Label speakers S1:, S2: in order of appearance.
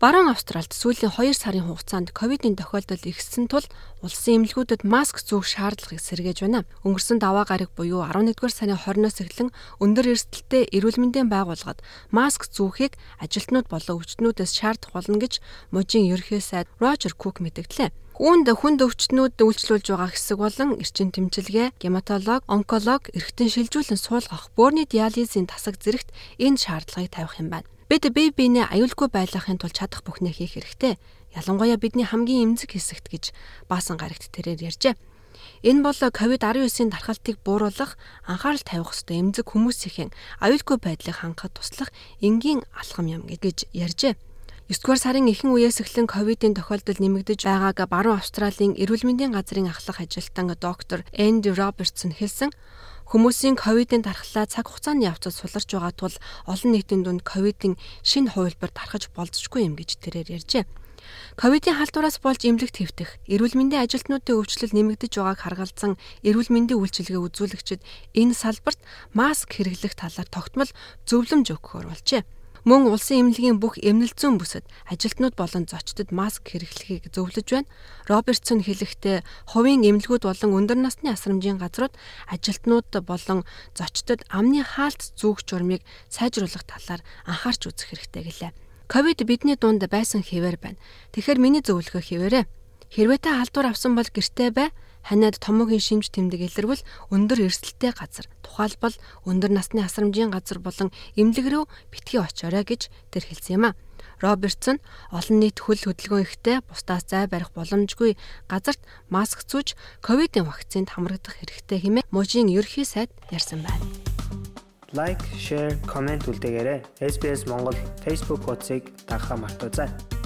S1: Баруун Австралид сүүлийн 2 сарын хугацаанд ковидын тохиолдол ихссэн тул улсын эмнэлгүүдэд маск зүүх шаардлагыг сэргээж байна. Өнгөрсөн даваа гараг буюу 11-р сарын 20-оос эхлэн өндөр эрсдэлтэй эрүүл мэндийн байгууллагад маск зүүхийг ажилтнууд болон өвчтнүүдээс шаардах болно гэж мужийн ерхий сайд Рожер Кук мэдгдлээ. Үүнд хүнд өвчтнүүд үйлчлүүлж байгаа хэсэг болон эрчин тэмчилгээ, гематолог, онколог, эргэтэн шилжүүлэн суулгах, бөөрийн диализын тасаг зэрэгт энэ шаардлагыг тавих юм байна. Бид бие биенээ аюулгүй байлгахын тулд чадах бүхнээ хийх хэрэгтэй. Ялангуяа бидний хамгийн эмзэг хэсэгт гэж баасан гарагт тэрээр ярьжээ. Энэ бол COVID-19-ийн дархалтыг бууруулах, анхаарал тавих ёстой эмзэг хүмүүсийн аюулгүй байдлыг хангахад туслах энгийн алхам юм гэж ярьжээ. 9-р сарын ихэнх үеэс эхлэн ковидын тохиолдол нэмэгдэж байгааг баруун Австралийн эрүүл мэндийн газрын ахлах ажилтан доктор Энди Робертсон хэлсэн. Хүмүүсийн ковидын дархлаа цаг хугацааны явцад суларч байгаа тул олон нийтийн дунд ковидын шинэ хувилбар тархаж болзошгүй юм гэж тэрээр ярьжээ. Ковидын халдвараас болж эмнэлэгт хэвтэх, эрүүл мэндийн ажилтнуудын өвчлөл нэмэгдэж байгааг харгалзан эрүүл мэндийн үйлчилгээ үзүүлэгчид энэ салбарт маск хэрэглэх талаар тогтмол зөвлөмж өгөхөөр болжээ. Мөн улсын эмнэлгийн бүх эмнэлзэн бүсэд ажилтнууд болон зочдод маск хэрэглэхийг зөвлөж байна. Робертсон хэлэхдээ хувийн эмнэлгүүд болон өндөр насны асрамжийн газрууд ажилтнууд болон зочдод амны хаалт зүүх журмыг сайжруулах талаар анхаарч үзэх хэрэгтэй гэлээ. Ковид бидний дунд байсан хэвээр байна. Тэгэхээр миний зөвлөгөө хэвээрээ. Хэрвээ та халдвар авсан бол гэртээ бай ханиад томоогийн шимж тэмдэг илэрвэл өндөр эрсдэлтэй газар тухайлбал өндөр насны асрамжийн газар болон эмнэлэг рүү битгий очоорой гэж тэр хэлсэн юм а. Робертсон олон нийт хөл хөдөлгөөн ихтэй бусдаас зай барих боломжгүй газарт маск зүүж ковидын вакцинд хамрагдах хэрэгтэй хэмээн мужийн ерхий сайд ярьсан байна.
S2: Лайк, шеэр, комент үлдээгээрэй. SBS Монгол Facebook хуудсыг дагахаа мартаоцай.